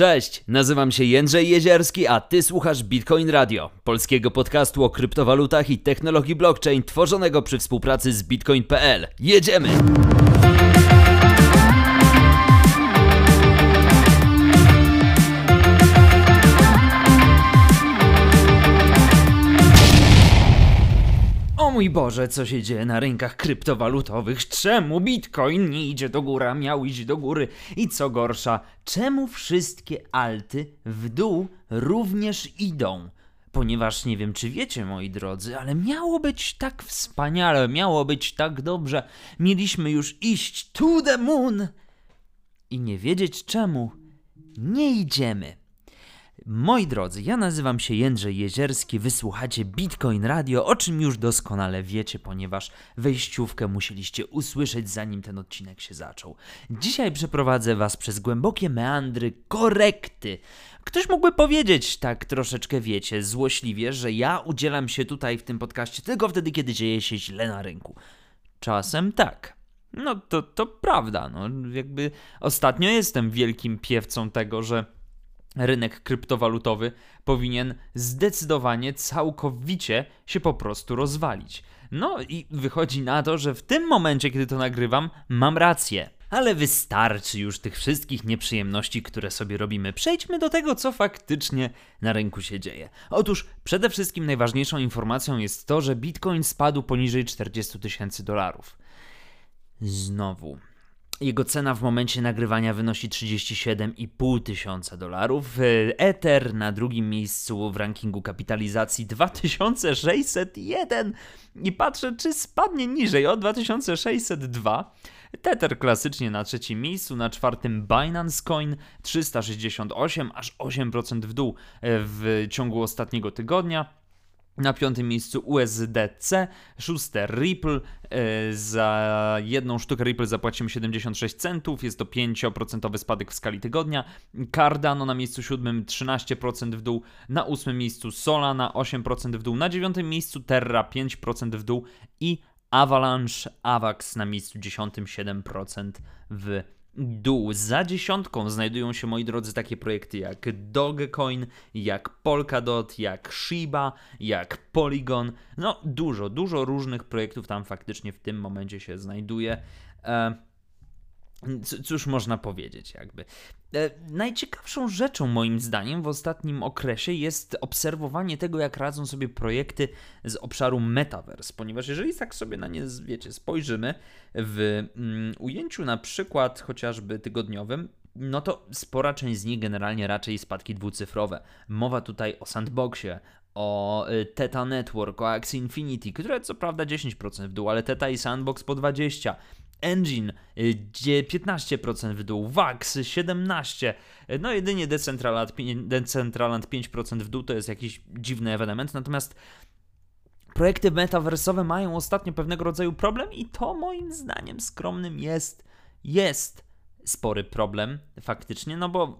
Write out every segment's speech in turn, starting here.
Cześć, nazywam się Jędrzej Jezierski, a ty słuchasz Bitcoin Radio, polskiego podcastu o kryptowalutach i technologii blockchain tworzonego przy współpracy z bitcoin.pl. Jedziemy! Mój Boże, co się dzieje na rynkach kryptowalutowych? Czemu Bitcoin nie idzie do góry, a miał iść do góry? I co gorsza, czemu wszystkie alty w dół również idą? Ponieważ nie wiem, czy wiecie, moi drodzy, ale miało być tak wspaniale, miało być tak dobrze. Mieliśmy już iść to the moon i nie wiedzieć czemu nie idziemy. Moi drodzy, ja nazywam się Jędrzej Jezierski, wysłuchacie Bitcoin Radio, o czym już doskonale wiecie, ponieważ wejściówkę musieliście usłyszeć zanim ten odcinek się zaczął. Dzisiaj przeprowadzę was przez głębokie meandry korekty. Ktoś mógłby powiedzieć tak troszeczkę, wiecie, złośliwie, że ja udzielam się tutaj w tym podcaście tylko wtedy, kiedy dzieje się źle na rynku. Czasem tak. No to, to prawda, no jakby ostatnio jestem wielkim piewcą tego, że rynek kryptowalutowy powinien zdecydowanie, całkowicie się po prostu rozwalić. No i wychodzi na to, że w tym momencie, kiedy to nagrywam, mam rację. Ale wystarczy już tych wszystkich nieprzyjemności, które sobie robimy. Przejdźmy do tego, co faktycznie na rynku się dzieje. Otóż przede wszystkim najważniejszą informacją jest to, że Bitcoin spadł poniżej 40 tysięcy dolarów. Znowu, jego cena w momencie nagrywania wynosi 37,5 tysiąca dolarów. Ether na drugim miejscu w rankingu kapitalizacji 2601 i patrzę, czy spadnie niżej o 2602. Tether klasycznie na trzecim miejscu, na czwartym Binance Coin 368, aż 8% w dół w ciągu ostatniego tygodnia. Na piątym miejscu USDC, szóste Ripple. E, za jedną sztukę Ripple zapłacimy 76 centów, jest to 5% spadek w skali tygodnia. Cardano na miejscu siódmym 13% w dół, na ósmym miejscu Solana 8% w dół, na dziewiątym miejscu Terra 5% w dół i Avalanche Avax na miejscu dziesiątym 7% w dół. Za dziesiątką znajdują się, moi drodzy, takie projekty jak Dogecoin, jak Polkadot, jak Shiba, jak Polygon. No, dużo, dużo różnych projektów tam faktycznie w tym momencie się znajduje. E Cóż można powiedzieć, jakby. E, najciekawszą rzeczą, moim zdaniem, w ostatnim okresie jest obserwowanie tego, jak radzą sobie projekty z obszaru metaverse, ponieważ jeżeli tak sobie na nie, wiecie, spojrzymy w mm, ujęciu na przykład chociażby tygodniowym, no to spora część z nich generalnie raczej spadki dwucyfrowe. Mowa tutaj o Sandboxie, o y, Teta Network, o Axie Infinity, które co prawda 10% w dół, ale Teta i Sandbox po 20%. Engine gdzie 15% w dół, Wax 17%, no jedynie Decentraland, Decentraland 5% w dół to jest jakiś dziwny ewenement, natomiast projekty metaversowe mają ostatnio pewnego rodzaju problem i to moim zdaniem skromnym jest, jest spory problem faktycznie, no bo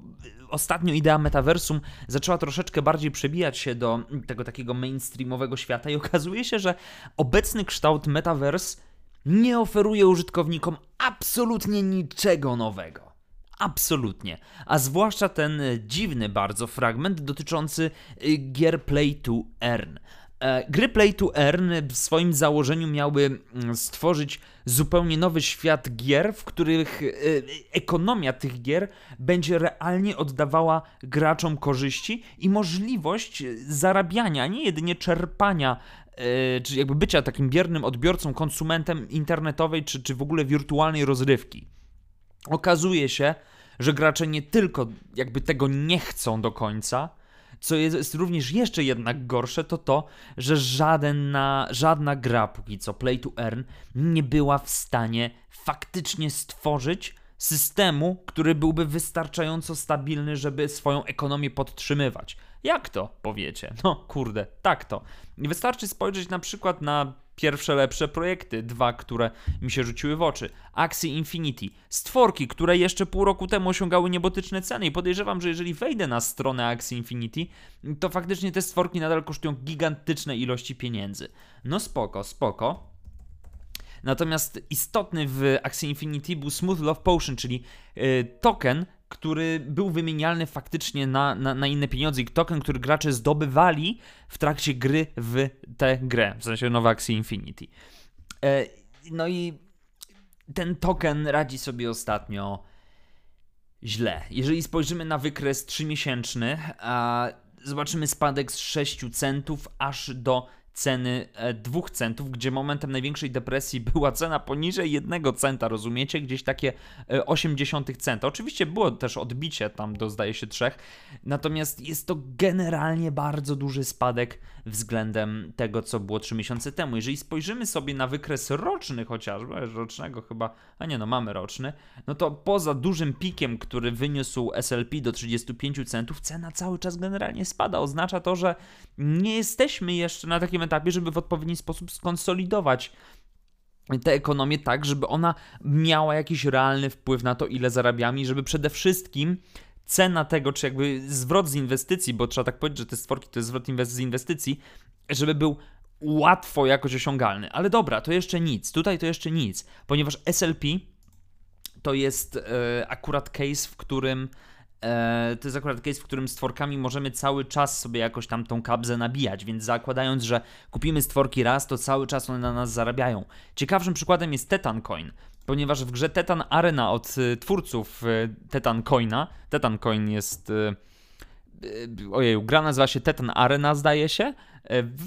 ostatnio idea metaversum zaczęła troszeczkę bardziej przebijać się do tego takiego mainstreamowego świata i okazuje się, że obecny kształt metaverse nie oferuje użytkownikom absolutnie niczego nowego. Absolutnie. A zwłaszcza ten dziwny bardzo fragment dotyczący y, gier Play to Earn. E, gry Play to Earn w swoim założeniu miały mm, stworzyć zupełnie nowy świat gier, w których ekonomia tych gier będzie realnie oddawała graczom korzyści i możliwość zarabiania, nie jedynie czerpania E, czy jakby bycia takim biernym odbiorcą, konsumentem internetowej, czy, czy w ogóle wirtualnej rozrywki. Okazuje się, że gracze nie tylko jakby tego nie chcą do końca, co jest również jeszcze jednak gorsze, to to, że żadna, żadna gra póki co Play to Earn nie była w stanie faktycznie stworzyć systemu, który byłby wystarczająco stabilny, żeby swoją ekonomię podtrzymywać. Jak to powiecie? No kurde, tak to. Wystarczy spojrzeć na przykład na pierwsze lepsze projekty, dwa, które mi się rzuciły w oczy. Axie Infinity, stworki, które jeszcze pół roku temu osiągały niebotyczne ceny i podejrzewam, że jeżeli wejdę na stronę Axie Infinity, to faktycznie te stworki nadal kosztują gigantyczne ilości pieniędzy. No spoko, spoko. Natomiast istotny w Axie Infinity był Smooth Love Potion, czyli yy, token, który był wymienialny faktycznie na, na, na, inne pieniądze i token, który gracze zdobywali w trakcie gry w tę grę, w sensie Novaxi Infinity. E, no i ten token radzi sobie ostatnio źle. Jeżeli spojrzymy na wykres 3-miesięczny, zobaczymy spadek z 6 centów aż do ceny 2 e, centów, gdzie momentem największej depresji była cena poniżej 1 centa, rozumiecie? Gdzieś takie 80 e, centa. Oczywiście było też odbicie tam do zdaje się 3, natomiast jest to generalnie bardzo duży spadek względem tego, co było 3 miesiące temu. Jeżeli spojrzymy sobie na wykres roczny chociażby, rocznego chyba, a nie no, mamy roczny, no to poza dużym pikiem, który wyniósł SLP do 35 centów, cena cały czas generalnie spada. Oznacza to, że nie jesteśmy jeszcze na takim etapie, żeby w odpowiedni sposób skonsolidować tę ekonomię tak, żeby ona miała jakiś realny wpływ na to, ile zarabiamy żeby przede wszystkim cena tego, czy jakby zwrot z inwestycji, bo trzeba tak powiedzieć, że te stworki to jest zwrot z inwestycji, żeby był łatwo jakoś osiągalny. Ale dobra, to jeszcze nic. Tutaj to jeszcze nic, ponieważ SLP to jest e, akurat case, w którym e, to jest akurat case, w którym stworkami możemy cały czas sobie jakoś tam tą kabzę nabijać, więc zakładając, że kupimy stworki raz, to cały czas one na nas zarabiają. Ciekawszym przykładem jest Tetan Coin ponieważ w grze Tetan Arena od y, twórców y, Tetan Coina, Tetan Coin jest y, ojej, gra nazywa się Tetan Arena, zdaje się.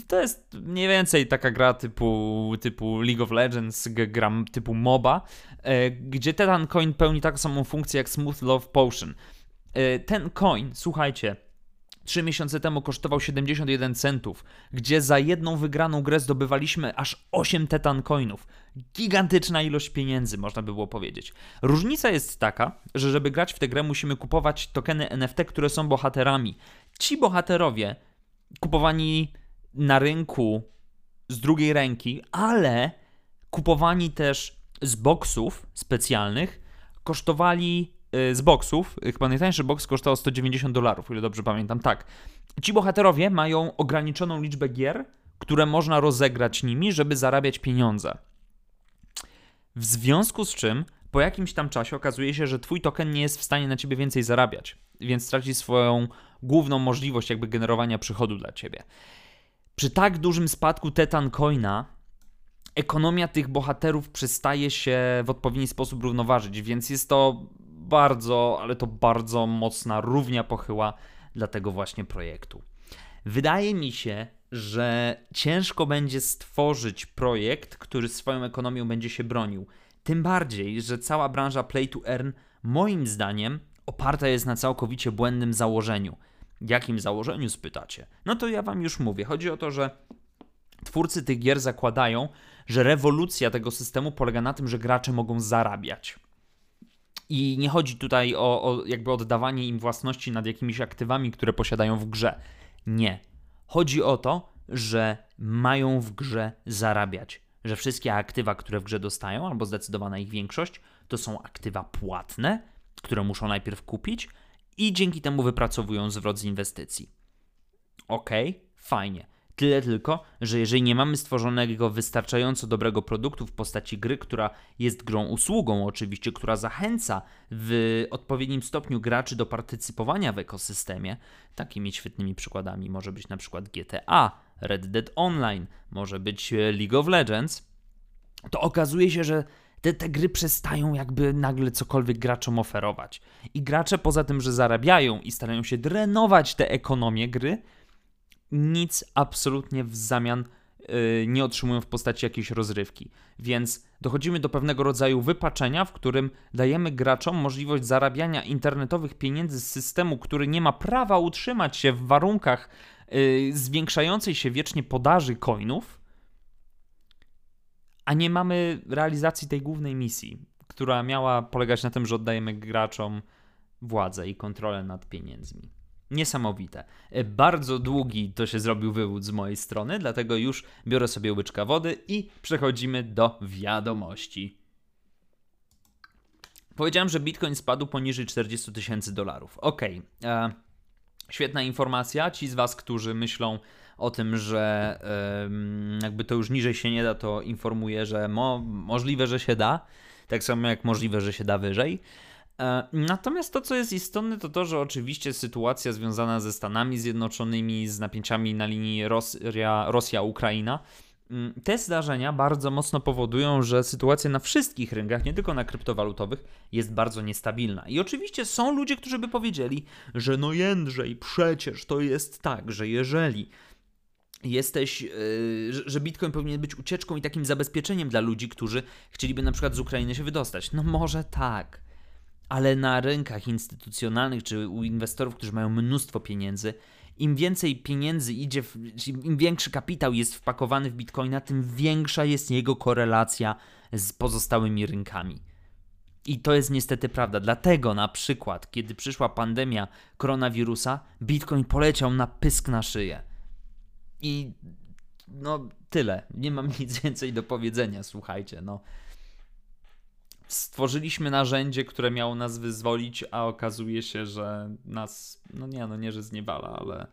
To jest mniej więcej taka gra typu, typu League of Legends, gra typu MOBA, gdzie Tetan Coin pełni taką samą funkcję jak Smooth Love Potion. Ten coin, słuchajcie, 3 miesiące temu kosztował 71 centów, gdzie za jedną wygraną grę zdobywaliśmy aż 8 tetan coinów. Gigantyczna ilość pieniędzy, można by było powiedzieć. Różnica jest taka, że żeby grać w tę grę musimy kupować tokeny NFT, które są bohaterami. Ci bohaterowie kupowani na rynku z drugiej ręki, ale kupowani też z boksów specjalnych, kosztowali z boksów, chyba najtańszy boks kosztował 190 dolarów, ile dobrze pamiętam, tak. Ci bohaterowie mają ograniczoną liczbę gier, które można rozegrać nimi, żeby zarabiać pieniądze. W związku z czym po jakimś tam czasie okazuje się, że twój token nie jest w stanie na ciebie więcej zarabiać, więc traci swoją główną możliwość jakby generowania przychodu dla ciebie. Przy tak dużym spadku Tetan Coina ekonomia tych bohaterów przestaje się w odpowiedni sposób równoważyć, więc jest to bardzo, ale to bardzo mocna równia pochyła dla tego właśnie projektu. Wydaje mi się, że ciężko będzie stworzyć projekt, który swoją ekonomią będzie się bronił. Tym bardziej, że cała branża play to earn, moim zdaniem, oparta jest na całkowicie błędnym założeniu. Jakim założeniu spytacie? No to ja wam już mówię. Chodzi o to, że twórcy tych gier zakładają, że rewolucja tego systemu polega na tym, że gracze mogą zarabiać. I nie chodzi tutaj o, o jakby oddawanie im własności nad jakimiś aktywami, które posiadają w grze. Nie. Chodzi o to, że mają w grze zarabiać. Że wszystkie aktywa, które w grze dostają, albo zdecydowana ich większość, to są aktywa płatne, które muszą najpierw kupić i dzięki temu wypracowują zwrot z inwestycji. Ok, fajnie. Tyle tylko, że jeżeli nie mamy stworzonego wystarczająco dobrego produktu w postaci gry, która jest grą usługą, oczywiście, która zachęca w odpowiednim stopniu graczy do partycypowania w ekosystemie, takimi świetnymi przykładami może być na przykład GTA, Red Dead Online, może być e, League of Legends, to okazuje się, że te, te gry przestają jakby nagle cokolwiek graczom oferować. I gracze poza tym, że zarabiają i starają się drenować tę ekonomię gry, nic absolutnie w zamian yy, nie otrzymują w postaci jakiejś rozrywki. Więc dochodzimy do pewnego rodzaju wypaczenia, w którym dajemy graczom możliwość zarabiania internetowych pieniędzy z systemu, który nie ma prawa utrzymać się w warunkach yy, zwiększającej się wiecznie podaży coinów, a nie mamy realizacji tej głównej misji, która miała polegać na tym, że oddajemy graczom władzę i kontrolę nad pieniędzmi. Niesamowite. E, bardzo długi to się zrobił wywód z mojej strony, dlatego już biorę sobie łyczka wody i przechodzimy do wiadomości. Powiedziałem, że Bitcoin spadł poniżej 40 tysięcy dolarów. Ok, e, świetna informacja. Ci z Was, którzy myślą o tym, że e, jakby to już niżej się nie da, to informuję, że mo możliwe, że się da. Tak samo jak możliwe, że się da wyżej. E, natomiast to, co jest istotne, to to, że oczywiście sytuacja związana ze Stanami Zjednoczonymi, z napięciami na linii Rosja-Ukraina, mm, te zdarzenia bardzo mocno powodują, że sytuacja na wszystkich rynkach, nie tylko na kryptowalutowych, jest bardzo niestabilna. I oczywiście są ludzie, którzy by powiedzieli, że no Jędrzej, przecież to jest tak, że jeżeli jesteś, yy, że Bitcoin powinien być ucieczką i takim zabezpieczeniem dla ludzi, którzy chcieliby na przykład z Ukrainy się wydostać. No może tak, ale na rynkach instytucjonalnych czy u inwestorów, którzy mają mnóstwo pieniędzy, im więcej pieniędzy idzie, w, im większy kapitał jest wpakowany w Bitcoina, tym większa jest jego korelacja z pozostałymi rynkami. I to jest niestety prawda. Dlatego na przykład, kiedy przyszła pandemia koronawirusa, Bitcoin poleciał na pysk na szyję. I no tyle. Nie mam nic więcej do powiedzenia, słuchajcie. No. Stworzyliśmy narzędzie, które miało nas wyzwolić, a okazuje się, że nas, no nie, no nie, że zniewala, ale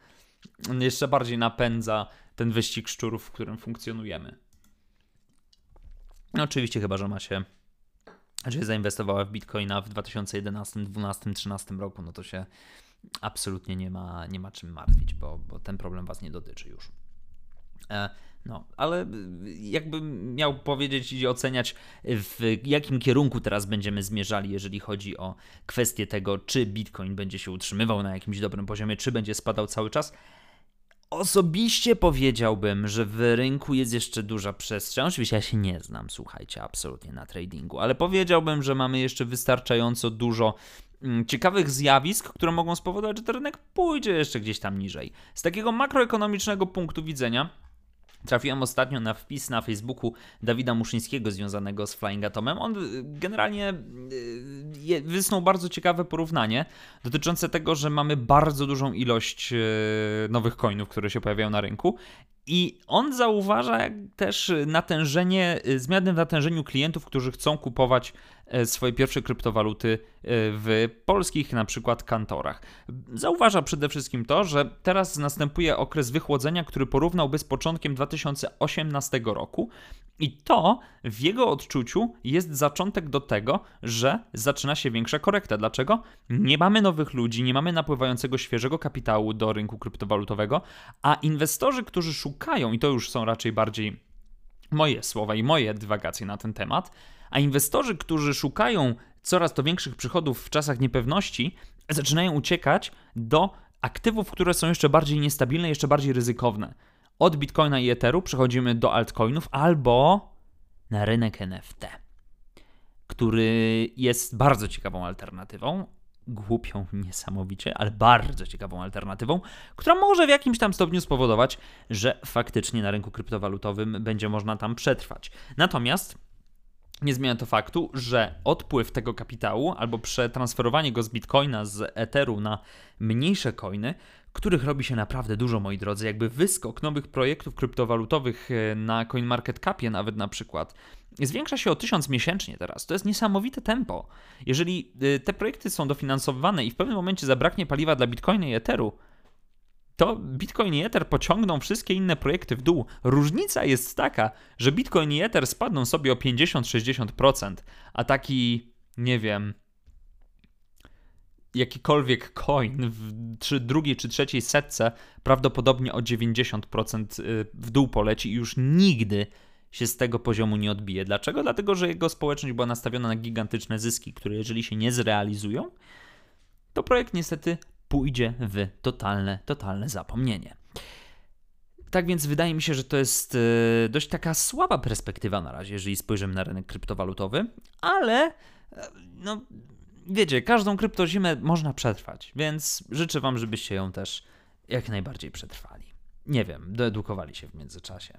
jeszcze bardziej napędza ten wyścig szczurów, w którym funkcjonujemy. No oczywiście chyba, że ma się, że zainwestowała w Bitcoina w 2011, 2012, 2013 roku, no to się absolutnie nie ma, nie ma czym martwić, bo, bo ten problem Was nie dotyczy już. E, no, ale jakbym miał powiedzieć i oceniać, w jakim kierunku teraz będziemy zmierzali, jeżeli chodzi o kwestię tego, czy Bitcoin będzie się utrzymywał na jakimś dobrym poziomie, czy będzie spadał cały czas. Osobiście powiedziałbym, że w rynku jest jeszcze duża przestrzeń. Oczywiście ja się nie znam, słuchajcie, absolutnie na tradingu, ale powiedziałbym, że mamy jeszcze wystarczająco dużo mm, ciekawych zjawisk, które mogą spowodować, że ten rynek pójdzie jeszcze gdzieś tam niżej. Z takiego makroekonomicznego punktu widzenia, Trafiłem ostatnio na wpis na Facebooku Dawida Muszyńskiego związanego z Flying Atomem. On y, generalnie y, wysnuł bardzo ciekawe porównanie dotyczące tego, że mamy bardzo dużą ilość y, nowych coinów, które się pojawiają na rynku i on zauważa też natężenie, zmiany w natężeniu klientów, którzy chcą kupować E, swoje pierwsze kryptowaluty e, w polskich na przykład kantorach. Zauważa przede wszystkim to, że teraz następuje okres wychłodzenia, który porównałby z początkiem 2018 roku i to w jego odczuciu jest zaczątek do tego, że zaczyna się większa korekta. Dlaczego? Nie mamy nowych ludzi, nie mamy napływającego świeżego kapitału do rynku kryptowalutowego, a inwestorzy, którzy szukają, i to już są raczej bardziej moje słowa i moje dywagacje na ten temat, a inwestorzy, którzy szukają coraz to większych przychodów w czasach niepewności, zaczynają uciekać do aktywów, które są jeszcze bardziej niestabilne, jeszcze bardziej ryzykowne. Od Bitcoina i Etheru przechodzimy do altcoinów albo na rynek NFT, który jest bardzo ciekawą alternatywą, głupią niesamowicie, ale bardzo ciekawą alternatywą, która może w jakimś tam stopniu spowodować, że faktycznie na rynku kryptowalutowym będzie można tam przetrwać. Natomiast nie zmienia to faktu, że odpływ tego kapitału albo przetransferowanie go z bitcoina, z etheru na mniejsze coiny, których robi się naprawdę dużo, moi drodzy, jakby wyskok nowych projektów kryptowalutowych e, na CoinMarketCapie nawet na przykład, zwiększa się o 1000 miesięcznie teraz. To jest niesamowite tempo. Jeżeli e, te projekty są dofinansowywane i w pewnym momencie zabraknie paliwa dla bitcoina i etheru, to Bitcoin i Ether pociągną wszystkie inne projekty w dół. Różnica jest taka, że Bitcoin i Ether spadną sobie o 50-60%, a taki, nie wiem, jakikolwiek coin w czy drugiej czy trzeciej setce prawdopodobnie o 90% y, w dół poleci i już nigdy się z tego poziomu nie odbije. Dlaczego? Dlatego, że jego społeczność była nastawiona na gigantyczne zyski, które jeżeli się nie zrealizują, to projekt niestety pójdzie w totalne, totalne zapomnienie. Tak więc wydaje mi się, że to jest e, dość taka słaba perspektywa na razie, jeżeli spojrzymy na rynek kryptowalutowy, ale e, no wiecie, każdą kryptozimę można przetrwać, więc życzę wam, żebyście ją też jak najbardziej przetrwali. Nie wiem, doedukowali się w międzyczasie.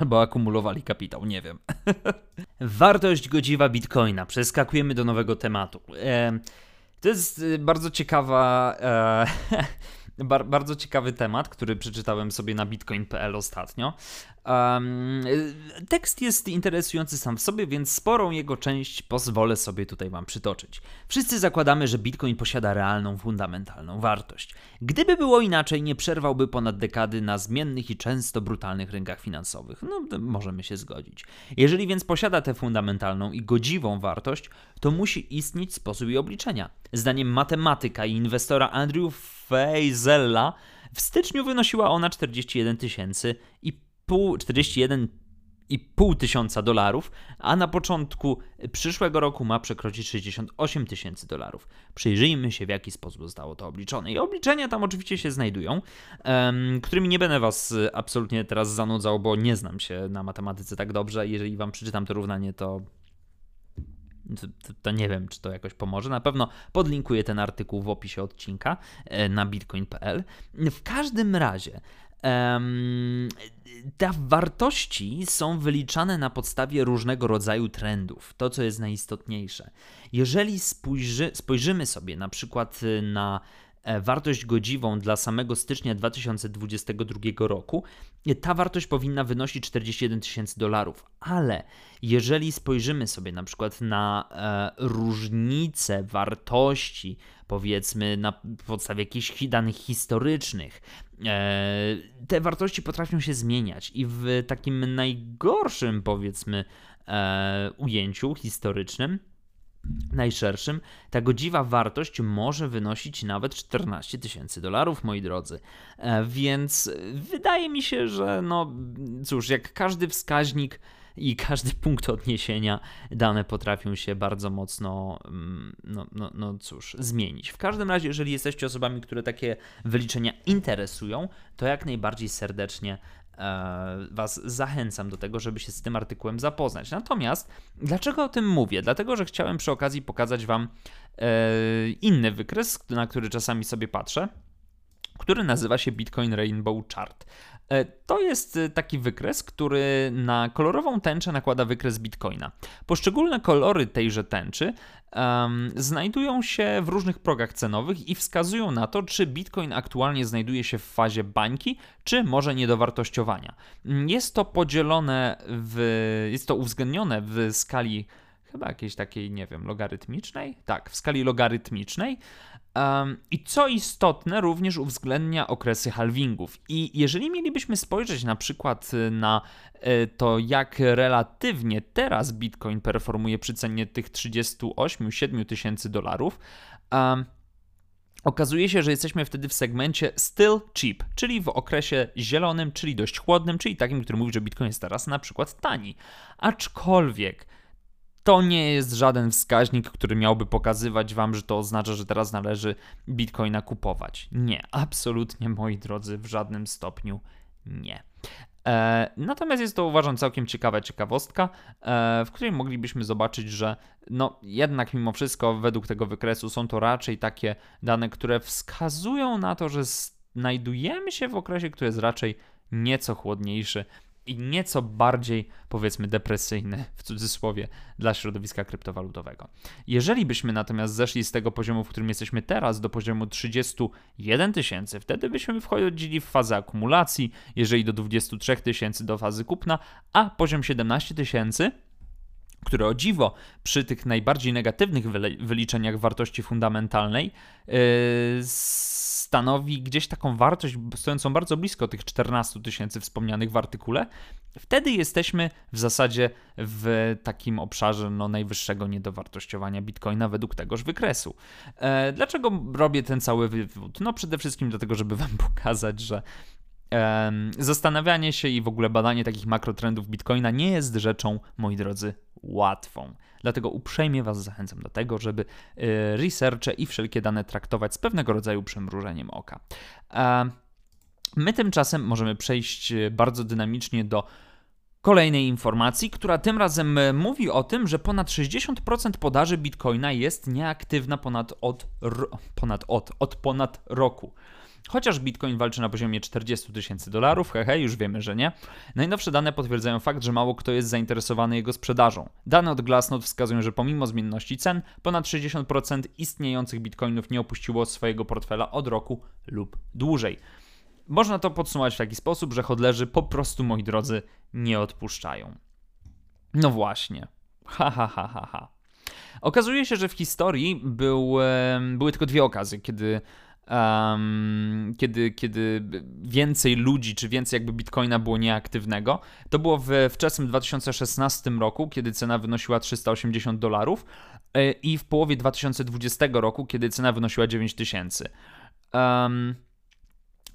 Albo akumulowali kapitał, nie wiem. Wartość godziwa bitcoina. Przeskakujemy do nowego tematu. E to jest y, bardzo ciekawa, e, Bar bardzo ciekawy temat, który przeczytałem sobie na bitcoin.pl ostatnio. Um, tekst jest interesujący sam w sobie, więc sporą jego część pozwolę sobie tutaj Wam przytoczyć. Wszyscy zakładamy, że bitcoin posiada realną, fundamentalną wartość. Gdyby było inaczej, nie przerwałby ponad dekady na zmiennych i często brutalnych rynkach finansowych. No, możemy się zgodzić. Jeżeli więc posiada tę fundamentalną i godziwą wartość, to musi istnieć sposób jej obliczenia. Zdaniem matematyka i inwestora Andrew Feizella w styczniu wynosiła ona 41 tysięcy i pół, 41 i pół tysiąca dolarów, a na początku przyszłego roku ma przekroczyć 68 tysięcy dolarów. Przyjrzyjmy się, w jaki sposób zostało to obliczone. I obliczenia tam oczywiście się znajdują, um, którymi nie będę Was absolutnie teraz zanudzał, bo nie znam się na matematyce tak dobrze. Jeżeli Wam przeczytam to równanie, to to, to, to, nie wiem, czy to jakoś pomoże. Na pewno podlinkuję ten artykuł w opisie odcinka e, na bitcoin.pl. W każdym razie te wartości są wyliczane na podstawie różnego rodzaju trendów. To, co jest najistotniejsze. Jeżeli spojrzy, spojrzymy sobie na przykład na E, wartość godziwą dla samego stycznia 2022 roku, ta wartość powinna wynosić 41 tysięcy dolarów. Ale jeżeli spojrzymy sobie na przykład na e, różnice wartości, powiedzmy na podstawie jakichś danych historycznych, e, te wartości potrafią się zmieniać i w takim najgorszym, powiedzmy, e, ujęciu historycznym, najszerszym, ta godziwa wartość może wynosić nawet 14 tysięcy dolarów, moi drodzy. E, więc wydaje mi się, że no cóż, jak każdy wskaźnik i każdy punkt odniesienia, dane potrafią się bardzo mocno, mm, no, no, no cóż, zmienić. W każdym razie, jeżeli jesteście osobami, które takie wyliczenia interesują, to jak najbardziej serdecznie was zachęcam do tego, żeby się z tym artykułem zapoznać. Natomiast dlaczego o tym mówię? Dlatego, że chciałem przy okazji pokazać Wam e, inny wykres, na który czasami sobie patrzę, który nazywa się Bitcoin Rainbow Chart. E, to jest e, taki wykres, który na kolorową tęczę nakłada wykres bitcoina. Poszczególne kolory tejże tęczy um, znajdują się w różnych progach cenowych i wskazują na to, czy bitcoin aktualnie znajduje się w fazie bańki, czy może niedowartościowania. Jest to podzielone w, jest to uwzględnione w skali chyba jakiejś takiej, nie wiem, logarytmicznej? Tak, w skali logarytmicznej. Um, I co istotne, również uwzględnia okresy halvingów. I jeżeli mielibyśmy spojrzeć na przykład y, na y, to, jak relatywnie teraz Bitcoin performuje przy cenie tych 38-7 tysięcy dolarów, um, okazuje się, że jesteśmy wtedy w segmencie still cheap, czyli w okresie zielonym, czyli dość chłodnym, czyli takim, który mówi, że Bitcoin jest teraz na przykład tani. Aczkolwiek to nie jest żaden wskaźnik, który miałby pokazywać wam, że to oznacza, że teraz należy bitcoina kupować. Nie, absolutnie, moi drodzy, w żadnym stopniu nie. E, natomiast jest to uważam całkiem ciekawa ciekawostka, e, w której moglibyśmy zobaczyć, że no jednak mimo wszystko według tego wykresu są to raczej takie dane, które wskazują na to, że znajdujemy się w okresie, który jest raczej nieco chłodniejszy i nieco bardziej, powiedzmy, depresyjny, w cudzysłowie, dla środowiska kryptowalutowego. Jeżeli byśmy natomiast zeszli z tego poziomu, w którym jesteśmy teraz, do poziomu 31 tysięcy, wtedy byśmy wchodzili w fazę akumulacji, jeżeli do 23 tysięcy do fazy kupna, a poziom 17 tysięcy które o dziwo przy tych najbardziej negatywnych wyliczeniach wartości fundamentalnej yy, stanowi gdzieś taką wartość stojącą bardzo blisko tych 14 tysięcy wspomnianych w artykule, wtedy jesteśmy w zasadzie w takim obszarze no, najwyższego niedowartościowania bitcoina według tegoż wykresu. E, dlaczego robię ten cały wywód? No przede wszystkim dlatego, żeby wam pokazać, że zastanawianie się i w ogóle badanie takich makrotrendów Bitcoina nie jest rzeczą, moi drodzy, łatwą. Dlatego uprzejmie Was zachęcam do tego, żeby y, researche i wszelkie dane traktować z pewnego rodzaju przymrużeniem oka. My tymczasem możemy przejść y, bardzo dynamicznie do kolejnej informacji, która tym razem e, mówi o tym, że ponad 60% podaży bitcoina jest nieaktywna ponad od, ponad od, od ponad roku. Chociaż Bitcoin walczy na poziomie 40 tysięcy dolarów, hehe, już wiemy, że nie. Najnowsze dane potwierdzają fakt, że mało kto jest zainteresowany jego sprzedażą. Dane od Glassnode wskazują, że pomimo zmienności cen, ponad 60% istniejących bitcoinów nie opuściło swojego portfela od roku lub dłużej. Można to podsumować w taki sposób, że hodlerzy po prostu, moi drodzy, nie odpuszczają. No właśnie. Ha, ha, ha, ha, ha. Okazuje się, że w historii był, były tylko dwie okazje, kiedy um, kiedy, kiedy więcej ludzi, czy więcej jakby bitcoina było nieaktywnego. To było w wczesnym 2016 roku, kiedy cena wynosiła 380 dolarów e, i w połowie 2020 roku, kiedy cena wynosiła 9000. Um,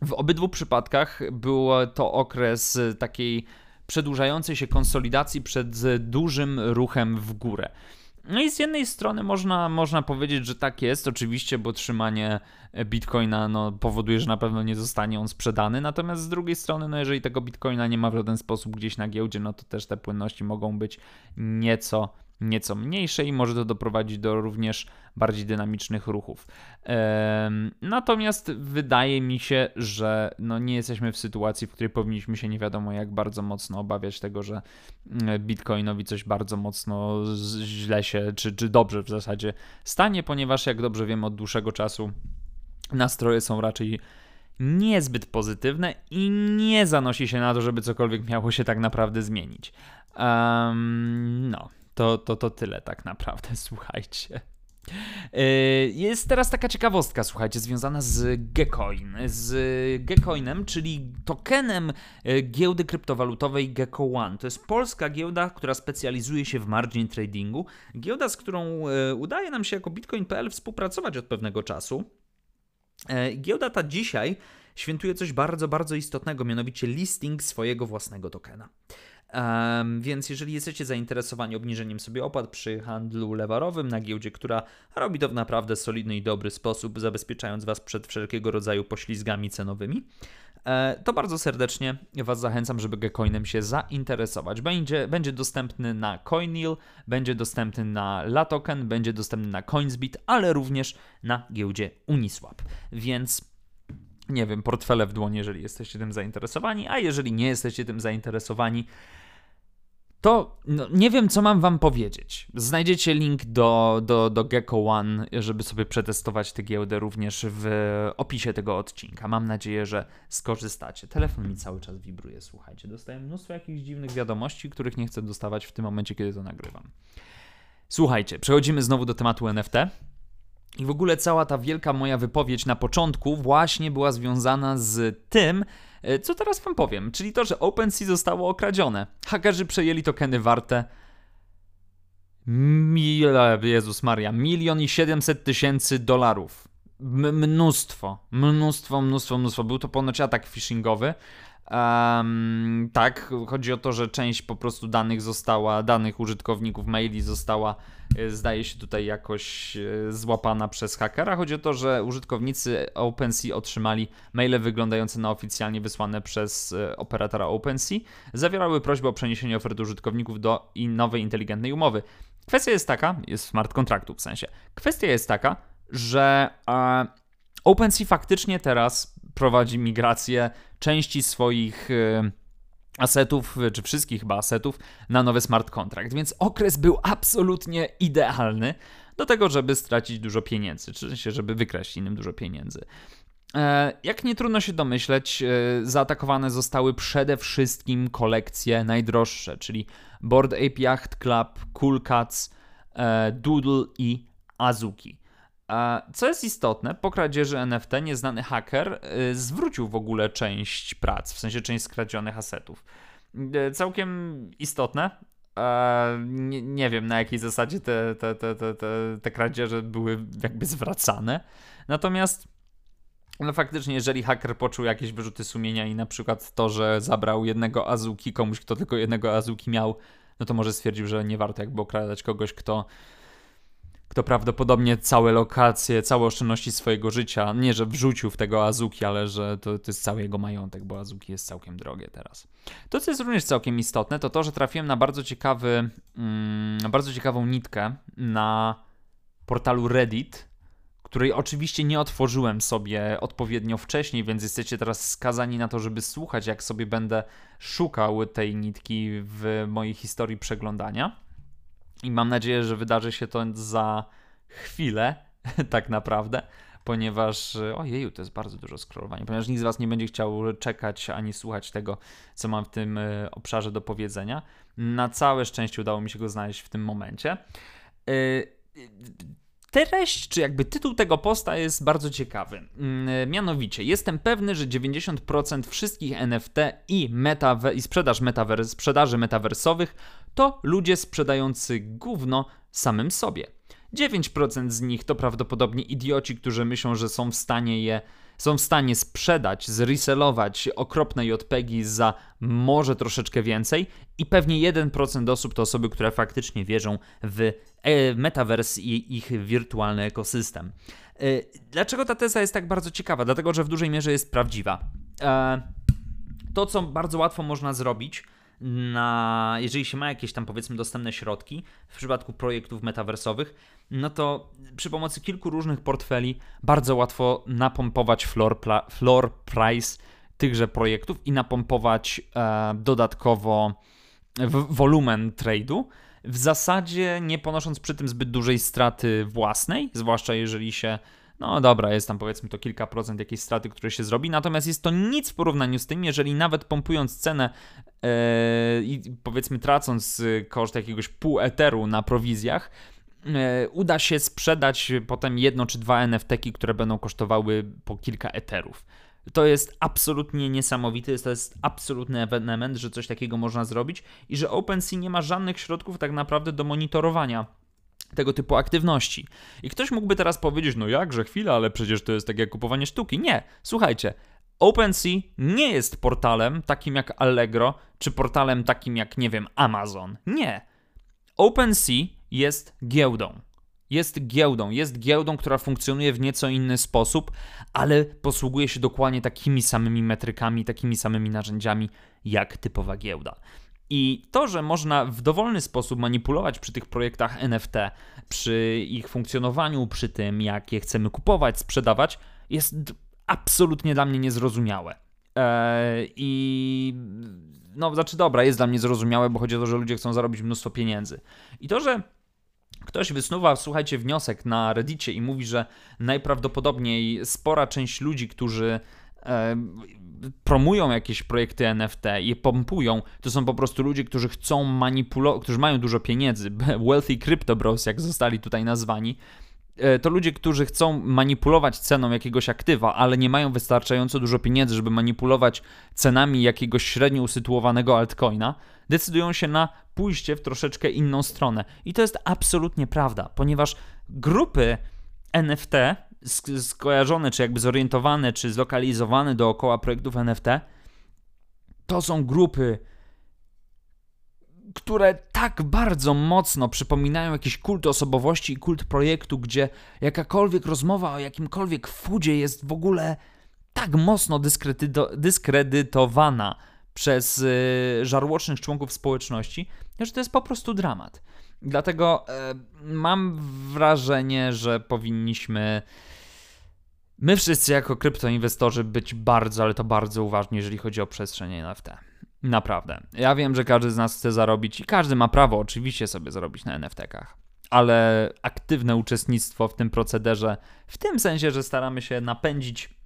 w obydwu przypadkach był to okres takiej przedłużającej się konsolidacji przed dużym ruchem w górę. No i z jednej strony można, można powiedzieć, że tak jest, oczywiście, bo trzymanie bitcoina no, powoduje, że na pewno nie zostanie on sprzedany, natomiast z drugiej strony, no, jeżeli tego bitcoina nie ma w żaden sposób gdzieś na giełdzie, no to też te płynności mogą być nieco nieco mniejsze i może to doprowadzić do również bardziej dynamicznych ruchów. Natomiast wydaje mi się, że no nie jesteśmy w sytuacji, w której powinniśmy się nie wiadomo jak bardzo mocno obawiać tego, że mm, Bitcoinowi coś bardzo mocno źle się, czy, czy dobrze w zasadzie stanie, ponieważ jak dobrze wiemy od dłuższego czasu nastroje są raczej niezbyt pozytywne i nie zanosi się na to, żeby cokolwiek miało się tak naprawdę zmienić. Um, no. To, to, to tyle tak naprawdę, słuchajcie. E, jest teraz taka ciekawostka, słuchajcie, związana z Gecoin. Z Gecoinem, czyli tokenem e, giełdy kryptowalutowej Gecko One. To jest polska giełda, która specjalizuje się w margin tradingu. Giełda, z którą e, udaje nam się jako Bitcoin.pl współpracować od pewnego czasu. Giełda ta dzisiaj świętuje coś bardzo, bardzo istotnego, mianowicie listing swojego własnego tokena. Um, więc jeżeli jesteście zainteresowani obniżeniem sobie opłat przy handlu lewarowym na giełdzie, która robi to w naprawdę solidny i dobry sposób, zabezpieczając Was przed wszelkiego rodzaju poślizgami cenowymi, e, to bardzo serdecznie Was zachęcam, żeby Gecoinem się zainteresować. Będzie, będzie dostępny na CoinEal, będzie dostępny na Latoken, będzie dostępny na CoinsBit, ale również na giełdzie Uniswap. Więc nie wiem, portfele w dłonie, jeżeli jesteście tym zainteresowani, a jeżeli nie jesteście tym zainteresowani, to no, nie wiem, co mam wam powiedzieć. Znajdziecie link do, do, do Gecko One, żeby sobie przetestować tę giełdę również w opisie tego odcinka. Mam nadzieję, że skorzystacie. Telefon mi cały czas wibruje, słuchajcie. Dostaję mnóstwo jakichś dziwnych wiadomości, których nie chcę dostawać w tym momencie, kiedy to nagrywam. Słuchajcie, przechodzimy znowu do tematu NFT. I w ogóle cała ta wielka moja wypowiedź na początku właśnie była związana z tym, e, co teraz wam powiem, czyli to, że OpenSea zostało okradzione. Hakerzy przejęli tokeny warte Mil... Jezus Maria, milion i siedemset tysięcy dolarów. M mnóstwo, mnóstwo, mnóstwo, mnóstwo. Był to ponoć atak phishingowy. Um, tak, chodzi o to, że część po prostu danych została, danych użytkowników maili została, e, zdaje się tutaj jakoś e, złapana przez hakera. Chodzi o to, że użytkownicy OpenSea otrzymali maile wyglądające na oficjalnie wysłane przez e, operatora OpenSea. Zawierały prośbę o przeniesienie oferty użytkowników do nowej inteligentnej umowy. Kwestia jest taka, jest smart kontraktu w sensie. Kwestia jest taka, że e, OpenSea faktycznie teraz prowadzi migrację części swoich e, asetów, czy wszystkich chyba asetów, na nowy smart contract. Więc okres był absolutnie idealny do tego, żeby stracić dużo pieniędzy, czy żeby wykraść innym dużo pieniędzy. E, jak nie trudno się domyśleć, e, zaatakowane zostały przede wszystkim kolekcje najdroższe, czyli Board Ape Yacht Club, Cool Cats, Doodle i Azuki. Co jest istotne, po kradzieży NFT nieznany haker y, zwrócił w ogóle część prac, w sensie część skradzionych asetów. Y, całkiem istotne. Nie, nie wiem na jakiej zasadzie te, te, te, te, te, kradzieże były jakby zwracane. Natomiast no faktycznie, jeżeli haker poczuł jakieś wyrzuty sumienia i na przykład to, że zabrał jednego Azuki komuś, kto tylko jednego Azuki miał, no to może stwierdził, że nie warto jakby okradać kogoś, kto kto prawdopodobnie całe lokacje, całe oszczędności swojego życia, nie że wrzucił w tego Azuki, ale że to, to jest cały jego majątek, bo Azuki jest całkiem drogie teraz. To, co jest również całkiem istotne, to to, że trafiłem na bardzo ciekawy, mm, bardzo ciekawą nitkę na portalu Reddit, której oczywiście nie otworzyłem sobie odpowiednio wcześniej, więc jesteście teraz skazani na to, żeby słuchać, jak sobie będę szukał tej nitki w mojej historii przeglądania. I mam nadzieję, że wydarzy się to za chwilę, tak naprawdę, ponieważ ojeju, to jest bardzo dużo scrollowania, ponieważ nikt z Was nie będzie chciał czekać ani słuchać tego, co mam w tym e, obszarze do powiedzenia. Na całe szczęście udało mi się go znaleźć w tym momencie. E, treść, czy jakby tytuł tego posta jest bardzo ciekawy. Mm, mianowicie, jestem pewny, że 90% wszystkich NFT i, metaver- i sprzedaż metaver- sprzedaży metaversowych to ludzie sprzedający gówno samym sobie. 9% z nich to prawdopodobnie idioci, którzy myślą, że są w stanie je są w stanie sprzedać, zreselować okropne JPEGi za może troszeczkę więcej i pewnie 1% osób to osoby, które faktycznie wierzą w e, metaverse i ich wirtualny ekosystem. E, dlaczego ta teza jest tak bardzo ciekawa? Dlatego, że w dużej mierze jest prawdziwa. E, to, co bardzo łatwo można zrobić, na, jeżeli się ma jakieś tam powiedzmy dostępne środki w przypadku projektów metaversowych, no to przy pomocy kilku różnych portfeli bardzo łatwo napompować floor, floor price tychże projektów i napompować e, dodatkowo wolumen trade'u. W zasadzie nie ponosząc przy tym zbyt dużej straty własnej, zwłaszcza jeżeli się no dobra, jest tam powiedzmy to kilka procent jakiejś straty, które się zrobi, natomiast jest to nic w porównaniu z tym, jeżeli nawet pompując cenę i powiedzmy tracąc koszt jakiegoś pół eteru na prowizjach, yy, uda się sprzedać potem jedno czy dwa NFT-ki, które będą kosztowały po kilka eterów. To jest absolutnie niesamowite, to jest absolutny ewenement, że coś takiego można zrobić i że OpenSea nie ma żadnych środków tak naprawdę do monitorowania tego typu aktywności. I ktoś mógłby teraz powiedzieć, no jakże chwila, ale przecież to jest tak jak kupowanie sztuki. Nie, słuchajcie, OpenSea nie jest portalem takim jak Allegro, czy portalem takim jak, nie wiem, Amazon. Nie. OpenSea jest giełdą. Jest giełdą, jest giełdą, która funkcjonuje w nieco inny sposób, ale posługuje się dokładnie takimi samymi metrykami, takimi samymi narzędziami jak typowa giełda. I to, że można w dowolny sposób manipulować przy tych projektach NFT, przy ich funkcjonowaniu, przy tym, jak je chcemy kupować, sprzedawać, jest absolutnie dla mnie niezrozumiałe. Eee, I no, znaczy, dobra, jest dla mnie zrozumiałe, bo chodzi o to, że ludzie chcą zarobić mnóstwo pieniędzy. I to, że ktoś wysnuwa, słuchajcie, wniosek na Reddicie i mówi, że najprawdopodobniej spora część ludzi, którzy promują jakieś projekty NFT i je pompują, to są po prostu ludzie, którzy chcą manipulować, którzy mają dużo pieniędzy, wealthy crypto bros, jak zostali tutaj nazwani, e, to ludzie, którzy chcą manipulować ceną jakiegoś aktywa, ale nie mają wystarczająco dużo pieniędzy, żeby manipulować cenami jakiegoś średnio usytuowanego altcoina, decydują się na pójście w troszeczkę inną stronę. I to jest absolutnie prawda, ponieważ grupy NFT skojarzone, czy jakby zorientowane, czy zlokalizowane dookoła projektów NFT, to są grupy, które tak bardzo mocno przypominają jakiś kult osobowości i kult projektu, gdzie jakakolwiek rozmowa o jakimkolwiek foodzie jest w ogóle tak mocno dyskredytowana przez yy, żarłocznych członków społeczności, że to jest po prostu dramat. Dlatego e, mam wrażenie, że powinniśmy my wszyscy jako kryptoinwestorzy być bardzo, ale to bardzo uważni, jeżeli chodzi o przestrzeń NFT. Naprawdę. Ja wiem, że każdy z nas chce zarobić i każdy ma prawo oczywiście sobie zarobić na NFT-kach. Ale aktywne uczestnictwo w tym procederze, w tym sensie, że staramy się napędzić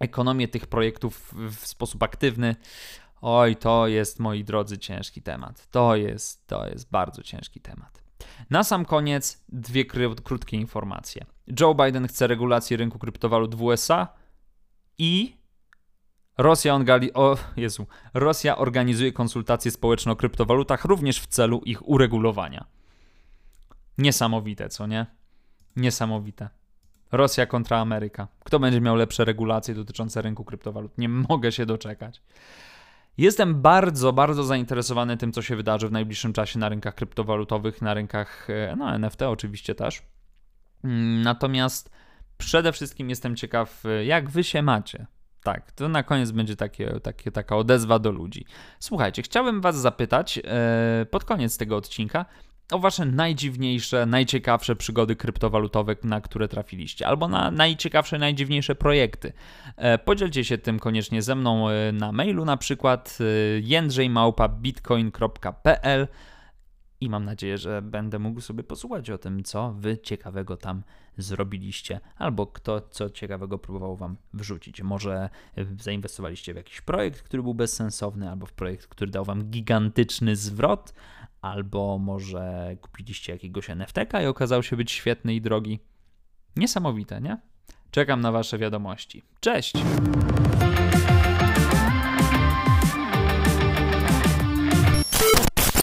ekonomię tych projektów w sposób aktywny, Oj, to jest, moi drodzy, ciężki temat. To jest, to jest bardzo ciężki temat. Na sam koniec dwie krótkie informacje. Joe Biden chce regulacji rynku kryptowalut w USA i Rosja, o, Jezu, Rosja organizuje konsultacje społeczne o kryptowalutach również w celu ich uregulowania. Niesamowite, co nie? Niesamowite. Rosja kontra Ameryka. Kto będzie miał lepsze regulacje dotyczące rynku kryptowalut? Nie mogę się doczekać. Jestem bardzo, bardzo zainteresowany tym, co się wydarzy w najbliższym czasie na rynkach kryptowalutowych, na rynkach e, no, NFT oczywiście też. Mm, natomiast przede wszystkim jestem ciekaw, jak wy się macie. Tak, to na koniec będzie takie, takie, taka odezwa do ludzi. Słuchajcie, chciałbym Was zapytać e, pod koniec tego odcinka o Wasze najdziwniejsze, najciekawsze przygody kryptowalutowe, na które trafiliście, albo na najciekawsze, najdziwniejsze projekty. E, podzielcie się tym koniecznie ze mną e, na mailu, na przykład e, i mam nadzieję, że będę mógł sobie posłuchać o tym, co wy ciekawego tam zrobiliście, albo kto co ciekawego próbował wam wrzucić. Może zainwestowaliście w jakiś projekt, który był bezsensowny, albo w projekt, który dał wam gigantyczny zwrot, albo może kupiliście jakiegoś NFT i okazał się być świetny i drogi. Niesamowite, nie? Czekam na wasze wiadomości. Cześć!